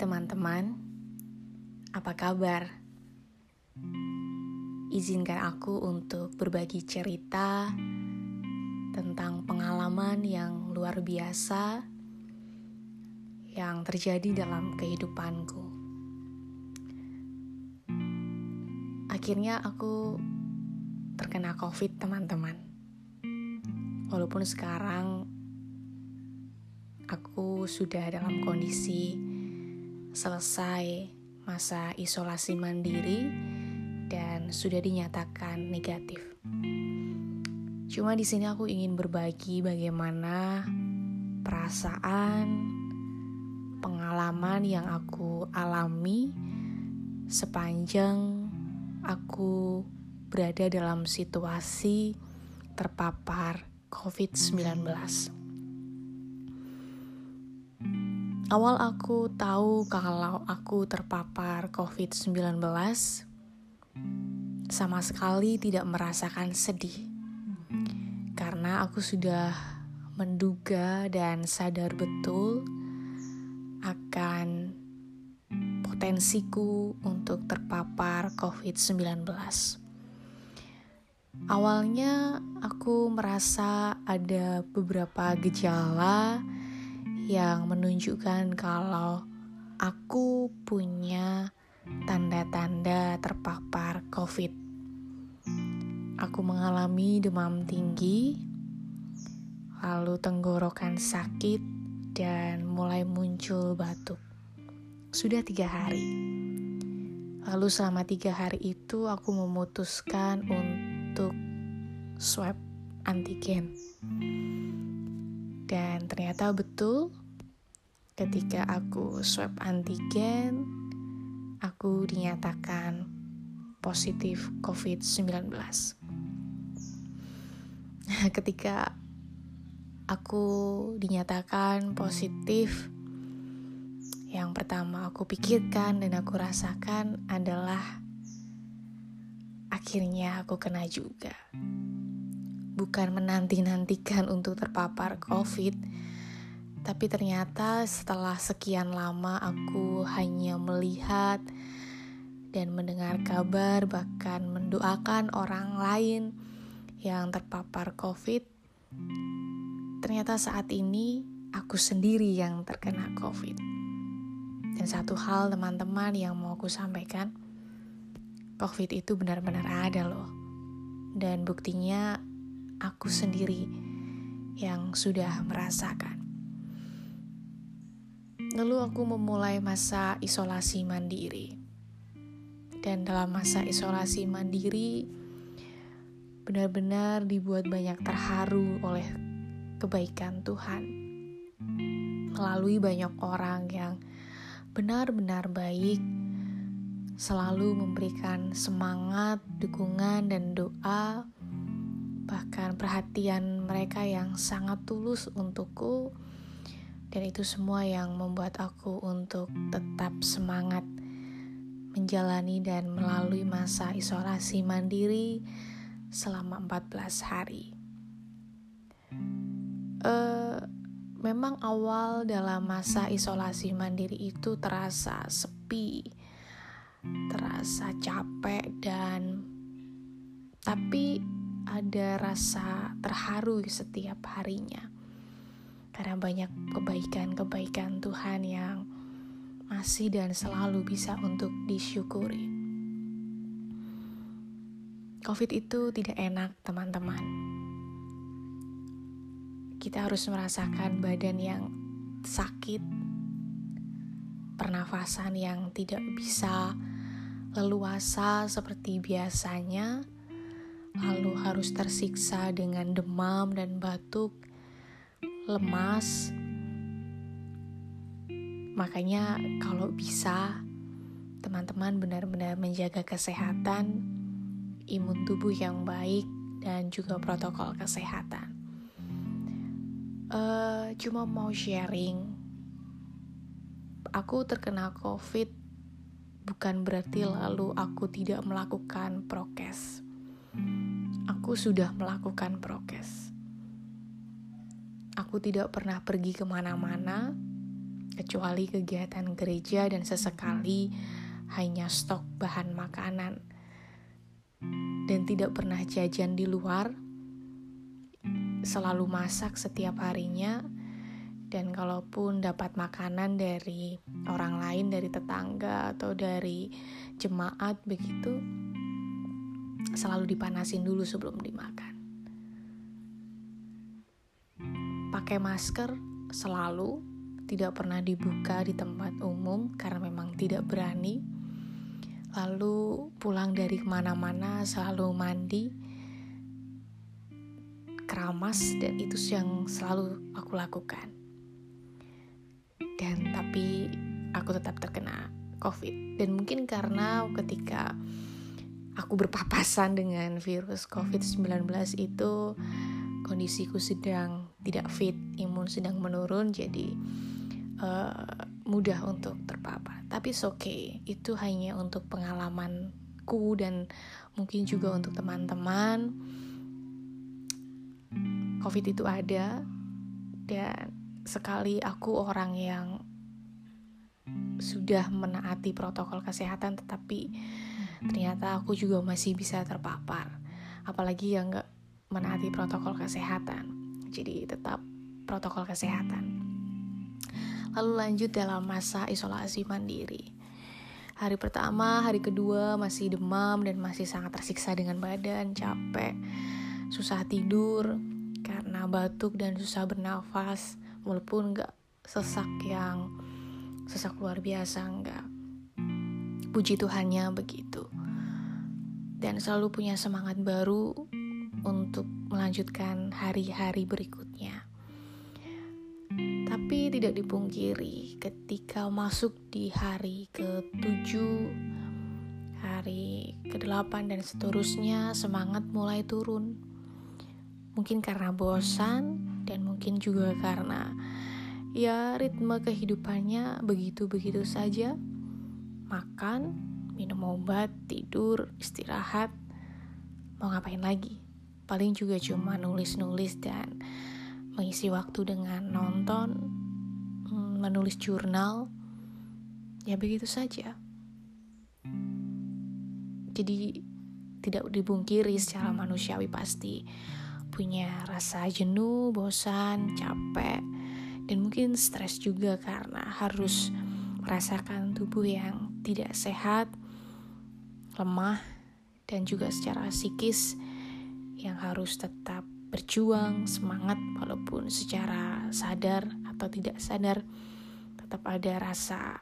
teman-teman, apa kabar? Izinkan aku untuk berbagi cerita tentang pengalaman yang luar biasa yang terjadi dalam kehidupanku. Akhirnya aku terkena COVID, teman-teman. Walaupun sekarang aku sudah dalam kondisi selesai masa isolasi mandiri dan sudah dinyatakan negatif. Cuma di sini aku ingin berbagi bagaimana perasaan, pengalaman yang aku alami sepanjang aku berada dalam situasi terpapar COVID-19. Awal aku tahu kalau aku terpapar COVID-19, sama sekali tidak merasakan sedih. Karena aku sudah menduga dan sadar betul akan potensiku untuk terpapar COVID-19. Awalnya aku merasa ada beberapa gejala menunjukkan kalau aku punya tanda-tanda terpapar COVID. Aku mengalami demam tinggi, lalu tenggorokan sakit, dan mulai muncul batuk. Sudah tiga hari. Lalu selama tiga hari itu aku memutuskan untuk swab antigen. Dan ternyata betul ketika aku swab antigen, aku dinyatakan positif COVID-19. ketika aku dinyatakan positif, yang pertama aku pikirkan dan aku rasakan adalah akhirnya aku kena juga. Bukan menanti-nantikan untuk terpapar COVID, tapi ternyata setelah sekian lama aku hanya melihat dan mendengar kabar, bahkan mendoakan orang lain yang terpapar COVID. Ternyata saat ini aku sendiri yang terkena COVID. Dan satu hal, teman-teman, yang mau aku sampaikan, COVID itu benar-benar ada, loh, dan buktinya aku sendiri yang sudah merasakan. Lalu aku memulai masa isolasi mandiri. Dan dalam masa isolasi mandiri benar-benar dibuat banyak terharu oleh kebaikan Tuhan. Melalui banyak orang yang benar-benar baik, selalu memberikan semangat, dukungan, dan doa, bahkan perhatian mereka yang sangat tulus untukku dan itu semua yang membuat aku untuk tetap semangat menjalani dan melalui masa isolasi mandiri selama 14 hari. Uh, memang awal dalam masa isolasi mandiri itu terasa sepi, terasa capek dan tapi ada rasa terharu setiap harinya karena banyak kebaikan-kebaikan Tuhan yang masih dan selalu bisa untuk disyukuri. COVID itu tidak enak, teman-teman. Kita harus merasakan badan yang sakit, pernafasan yang tidak bisa leluasa seperti biasanya, lalu harus tersiksa dengan demam dan batuk lemas. Makanya kalau bisa teman-teman benar-benar menjaga kesehatan, imun tubuh yang baik dan juga protokol kesehatan. Uh, cuma mau sharing, aku terkena COVID bukan berarti lalu aku tidak melakukan prokes. Aku sudah melakukan prokes Aku tidak pernah pergi ke mana-mana kecuali kegiatan gereja dan sesekali hanya stok bahan makanan. Dan tidak pernah jajan di luar selalu masak setiap harinya. Dan kalaupun dapat makanan dari orang lain dari tetangga atau dari jemaat begitu selalu dipanasin dulu sebelum dimakan pakai masker selalu tidak pernah dibuka di tempat umum karena memang tidak berani. Lalu pulang dari ke mana-mana selalu mandi, keramas dan itu yang selalu aku lakukan. Dan tapi aku tetap terkena COVID dan mungkin karena ketika aku berpapasan dengan virus COVID-19 itu kondisiku sedang tidak fit, imun sedang menurun jadi uh, mudah untuk terpapar. Tapi oke, okay, itu hanya untuk pengalamanku dan mungkin juga untuk teman-teman. Covid itu ada dan sekali aku orang yang sudah menaati protokol kesehatan tetapi ternyata aku juga masih bisa terpapar apalagi yang gak menaati protokol kesehatan jadi tetap protokol kesehatan lalu lanjut dalam masa isolasi mandiri. Hari pertama, hari kedua masih demam dan masih sangat tersiksa dengan badan, capek, susah tidur karena batuk dan susah bernafas, walaupun nggak sesak yang sesak luar biasa nggak. Puji Tuhannya begitu. Dan selalu punya semangat baru untuk melanjutkan hari-hari berikutnya. Tapi tidak dipungkiri ketika masuk di hari ke-7, hari ke-8 dan seterusnya semangat mulai turun. Mungkin karena bosan dan mungkin juga karena ya ritme kehidupannya begitu-begitu saja. Makan, minum obat, tidur, istirahat, mau ngapain lagi? Paling juga cuma nulis-nulis dan mengisi waktu dengan nonton, hmm, menulis jurnal, ya begitu saja. Jadi tidak dibungkiri secara manusiawi pasti punya rasa jenuh, bosan, capek, dan mungkin stres juga karena harus merasakan tubuh yang tidak sehat, lemah, dan juga secara psikis yang harus tetap berjuang, semangat walaupun secara sadar atau tidak sadar tetap ada rasa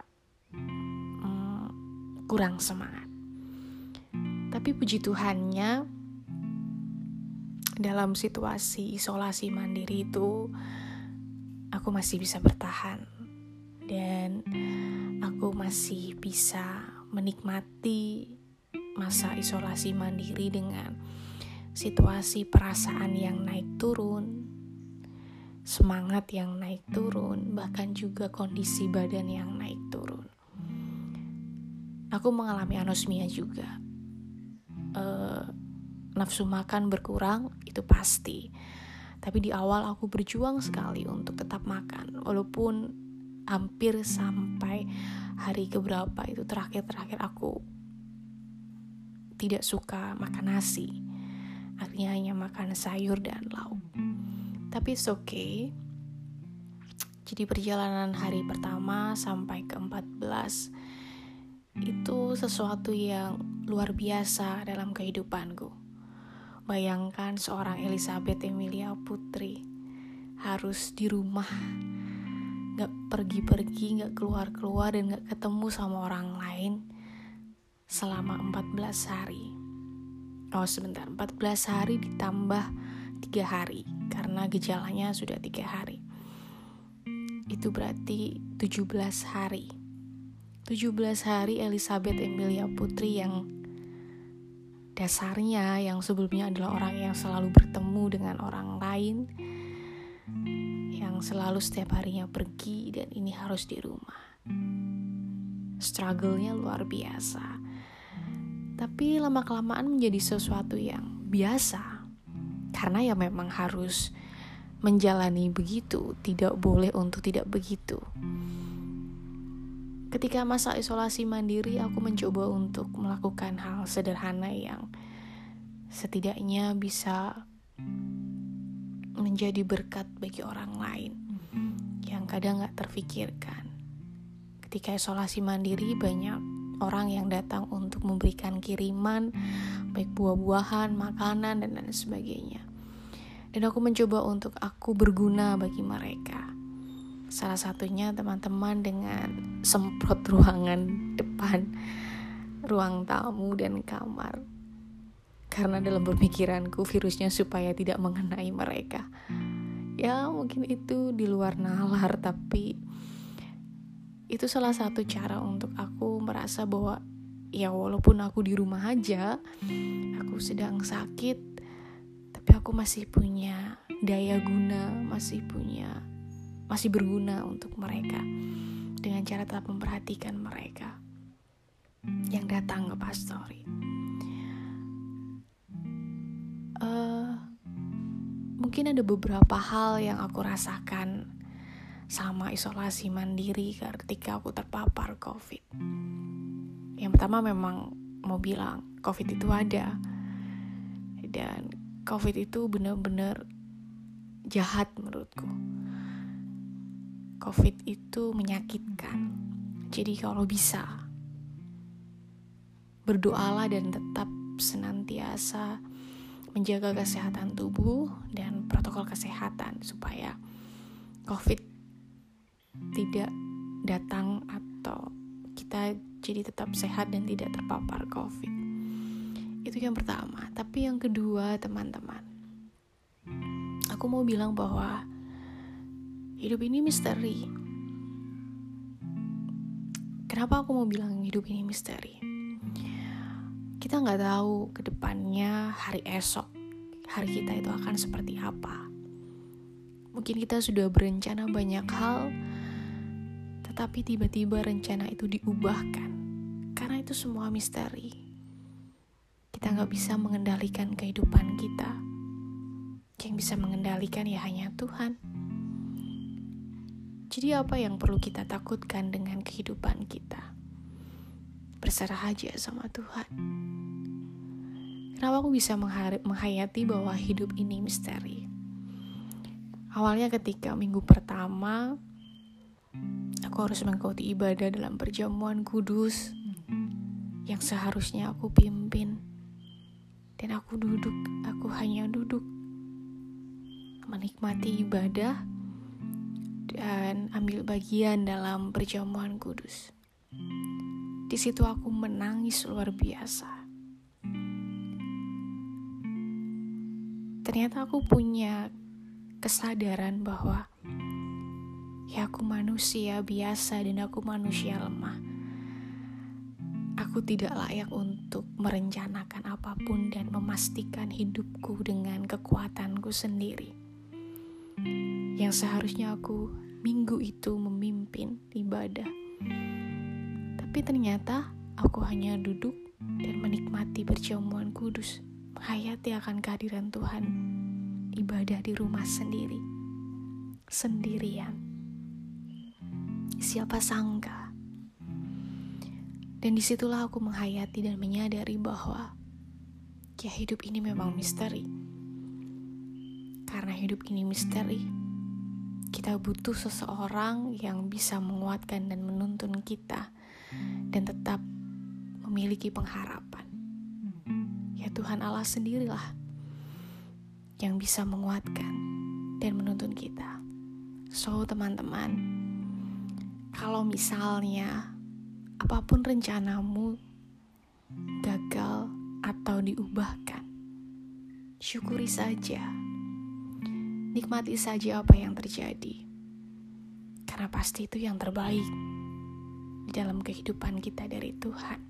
hmm, kurang semangat. Tapi puji Tuhannya dalam situasi isolasi mandiri itu aku masih bisa bertahan dan aku masih bisa menikmati masa isolasi mandiri dengan situasi perasaan yang naik turun, semangat yang naik turun, bahkan juga kondisi badan yang naik turun. Aku mengalami anosmia juga. Uh, nafsu makan berkurang itu pasti. Tapi di awal aku berjuang sekali untuk tetap makan, walaupun hampir sampai hari keberapa itu terakhir-terakhir aku tidak suka makan nasi akhirnya hanya makan sayur dan lauk. Tapi it's okay. Jadi perjalanan hari pertama sampai ke 14 itu sesuatu yang luar biasa dalam kehidupanku. Bayangkan seorang Elizabeth Emilia Putri harus di rumah gak pergi-pergi, gak keluar-keluar dan gak ketemu sama orang lain selama 14 hari oh sebentar. 14 hari ditambah tiga hari karena gejalanya sudah tiga hari. Itu berarti 17 hari. 17 hari Elizabeth Emilia Putri yang dasarnya yang sebelumnya adalah orang yang selalu bertemu dengan orang lain yang selalu setiap harinya pergi dan ini harus di rumah. Struggle-nya luar biasa tapi lama-kelamaan menjadi sesuatu yang biasa karena ya memang harus menjalani begitu, tidak boleh untuk tidak begitu. Ketika masa isolasi mandiri, aku mencoba untuk melakukan hal sederhana yang setidaknya bisa menjadi berkat bagi orang lain yang kadang gak terfikirkan. Ketika isolasi mandiri, banyak orang yang datang untuk memberikan kiriman, baik buah-buahan, makanan, dan lain sebagainya dan aku mencoba untuk aku berguna bagi mereka. Salah satunya teman-teman dengan semprot ruangan depan ruang tamu dan kamar. Karena dalam pemikiranku virusnya supaya tidak mengenai mereka. Ya mungkin itu di luar nalar tapi itu salah satu cara untuk aku merasa bahwa ya walaupun aku di rumah aja, aku sedang sakit, tapi aku masih punya daya guna, masih punya masih berguna untuk mereka dengan cara tetap memperhatikan mereka yang datang ke pastori. Uh, mungkin ada beberapa hal yang aku rasakan sama isolasi mandiri ketika aku terpapar COVID. Yang pertama memang mau bilang COVID itu ada dan COVID itu benar-benar jahat menurutku. COVID itu menyakitkan. Jadi kalau bisa berdoalah dan tetap senantiasa menjaga kesehatan tubuh dan protokol kesehatan supaya COVID tidak datang atau kita jadi tetap sehat dan tidak terpapar COVID. Itu yang pertama. Tapi yang kedua, teman-teman. Aku mau bilang bahwa hidup ini misteri. Kenapa aku mau bilang hidup ini misteri? Kita nggak tahu ke depannya hari esok, hari kita itu akan seperti apa. Mungkin kita sudah berencana banyak hal, tetapi tiba-tiba rencana itu diubahkan. Karena itu semua misteri kita nggak bisa mengendalikan kehidupan kita. Yang bisa mengendalikan ya hanya Tuhan. Jadi apa yang perlu kita takutkan dengan kehidupan kita? Berserah aja sama Tuhan. Kenapa aku bisa menghayati bahwa hidup ini misteri? Awalnya ketika minggu pertama, aku harus mengikuti ibadah dalam perjamuan kudus yang seharusnya aku pimpin dan aku duduk, aku hanya duduk menikmati ibadah dan ambil bagian dalam perjamuan kudus. Di situ aku menangis luar biasa. Ternyata aku punya kesadaran bahwa ya aku manusia biasa dan aku manusia lemah Aku tidak layak untuk merencanakan apa pun dan memastikan hidupku dengan kekuatanku sendiri. Yang seharusnya aku minggu itu memimpin ibadah. Tapi ternyata aku hanya duduk dan menikmati perjamuan kudus, menghayati akan kehadiran Tuhan, ibadah di rumah sendiri, sendirian. Siapa sangka dan di situlah aku menghayati dan menyadari bahwa ya hidup ini memang misteri. Karena hidup ini misteri, kita butuh seseorang yang bisa menguatkan dan menuntun kita dan tetap memiliki pengharapan. Ya Tuhan Allah sendirilah yang bisa menguatkan dan menuntun kita. So teman-teman, kalau misalnya apa pun rencanamu gagal atau diubahkan, syukuri saja. Nikmati saja apa yang terjadi. Karena pasti itu yang terbaik di dalam kehidupan kita dari Tuhan.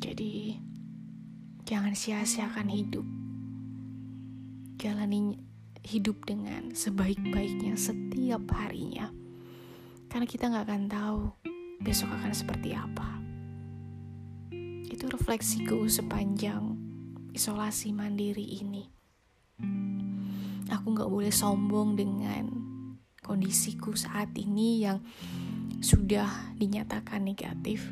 Jadi, jangan sia-siakan hidup. Jalani hidup dengan sebaik-baiknya setiap harinya karena kita nggak akan tahu besok akan seperti apa. Itu refleksiku sepanjang isolasi mandiri ini. aku gak boleh sombong dengan kondisiku saat ini yang sudah dinyatakan negatif.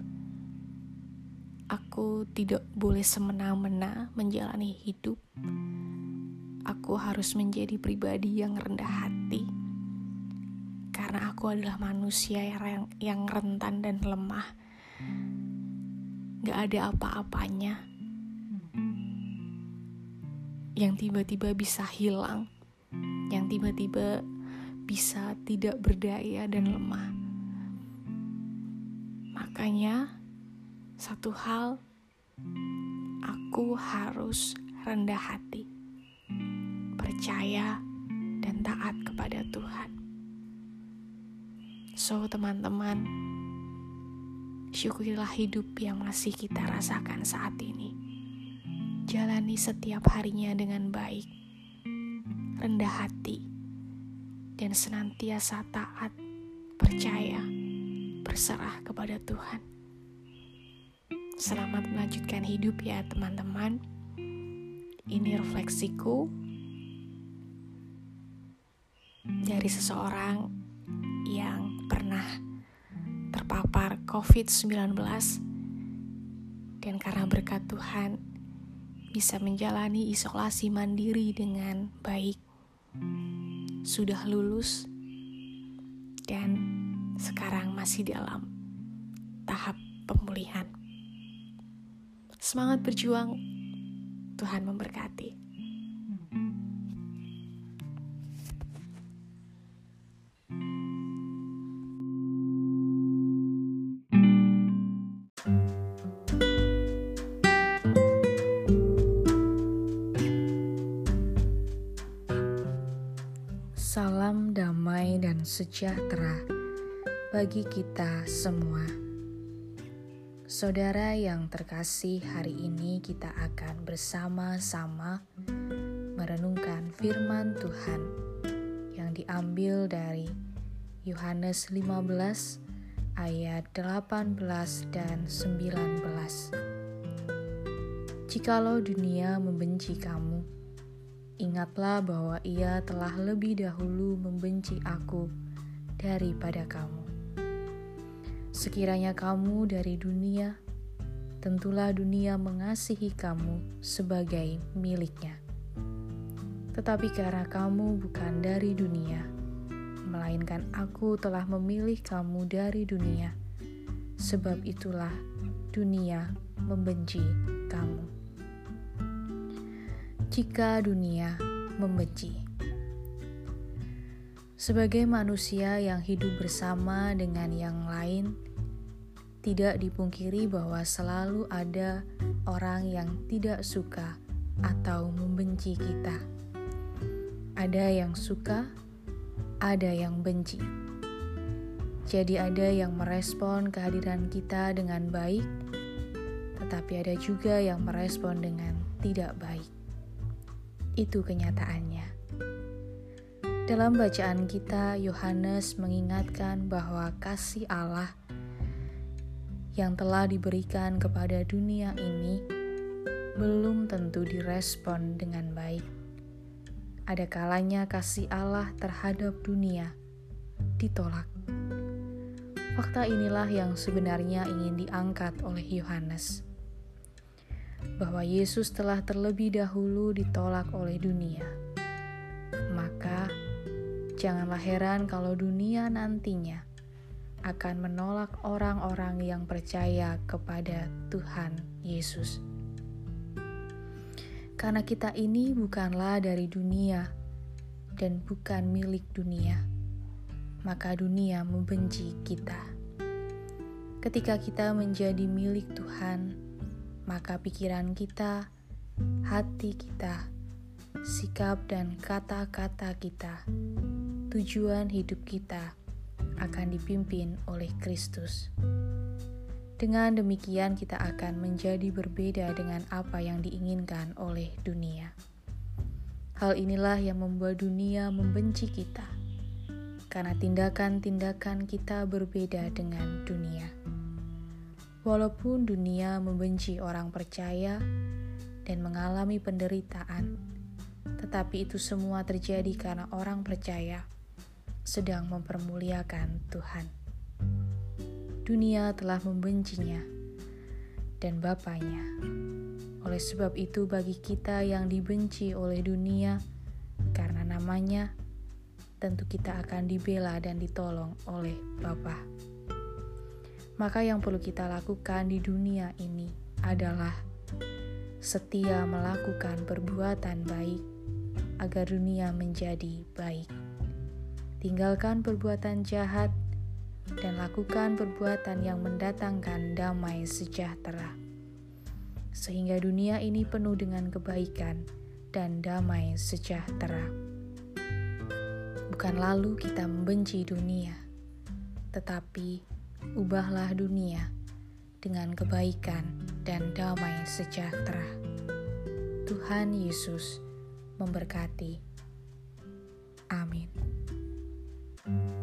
Aku tidak boleh semena-mena menjalani hidup. Aku harus menjadi pribadi yang rendah hati. Karena aku adalah manusia yang, yang rentan dan lemah. Gak ada apa-apanya yang tiba-tiba bisa hilang, yang tiba-tiba bisa tidak berdaya dan lemah. Makanya, satu hal, aku harus rendah hati, percaya, dan taat kepada Tuhan. So, teman-teman, syukurilah hidup yang masih kita rasakan saat ini. Jalani setiap harinya dengan baik, rendah hati, dan senantiasa taat, percaya, berserah kepada Tuhan. Selamat melanjutkan hidup ya teman-teman. Ini refleksiku dari seseorang yang pernah terpapar COVID-19 dan karena berkat Tuhan bisa menjalani isolasi mandiri dengan baik. Sudah lulus dan sekarang masih dalam tahap pemulihan. Semangat berjuang, Tuhan memberkati. Sejahtera bagi kita semua. Saudara yang terkasih, hari ini kita akan bersama-sama merenungkan firman Tuhan yang diambil dari Yohanes 15 ayat 18 dan 19. Jikalau dunia membenci kamu, ingatlah bahwa ia telah lebih dahulu membenci aku daripada kamu. Sekiranya kamu dari dunia, tentulah dunia mengasihi kamu sebagai miliknya. Tetapi karena kamu bukan dari dunia, melainkan aku telah memilih kamu dari dunia, sebab itulah dunia membenci kamu. Jika dunia membenci, sebagai manusia yang hidup bersama dengan yang lain, tidak dipungkiri bahwa selalu ada orang yang tidak suka atau membenci kita. Ada yang suka, ada yang benci. Jadi, ada yang merespon kehadiran kita dengan baik, tetapi ada juga yang merespon dengan tidak baik. Itu kenyataannya. Dalam bacaan kita, Yohanes mengingatkan bahwa kasih Allah yang telah diberikan kepada dunia ini belum tentu direspon dengan baik. Ada kalanya kasih Allah terhadap dunia ditolak. Fakta inilah yang sebenarnya ingin diangkat oleh Yohanes. Bahwa Yesus telah terlebih dahulu ditolak oleh dunia. Janganlah heran kalau dunia nantinya akan menolak orang-orang yang percaya kepada Tuhan Yesus. Karena kita ini bukanlah dari dunia dan bukan milik dunia, maka dunia membenci kita. Ketika kita menjadi milik Tuhan, maka pikiran kita, hati kita, sikap dan kata-kata kita, tujuan hidup kita akan dipimpin oleh Kristus. Dengan demikian, kita akan menjadi berbeda dengan apa yang diinginkan oleh dunia. Hal inilah yang membuat dunia membenci kita, karena tindakan-tindakan kita berbeda dengan dunia. Walaupun dunia membenci orang percaya dan mengalami penderitaan, tetapi itu semua terjadi karena orang percaya sedang mempermuliakan Tuhan. Dunia telah membencinya dan Bapaknya. Oleh sebab itu bagi kita yang dibenci oleh dunia karena namanya, tentu kita akan dibela dan ditolong oleh Bapa. Maka yang perlu kita lakukan di dunia ini adalah setia melakukan perbuatan baik agar dunia menjadi baik. Tinggalkan perbuatan jahat dan lakukan perbuatan yang mendatangkan damai sejahtera, sehingga dunia ini penuh dengan kebaikan dan damai sejahtera. Bukan lalu kita membenci dunia, tetapi ubahlah dunia dengan kebaikan dan damai sejahtera. Tuhan Yesus memberkati Bye.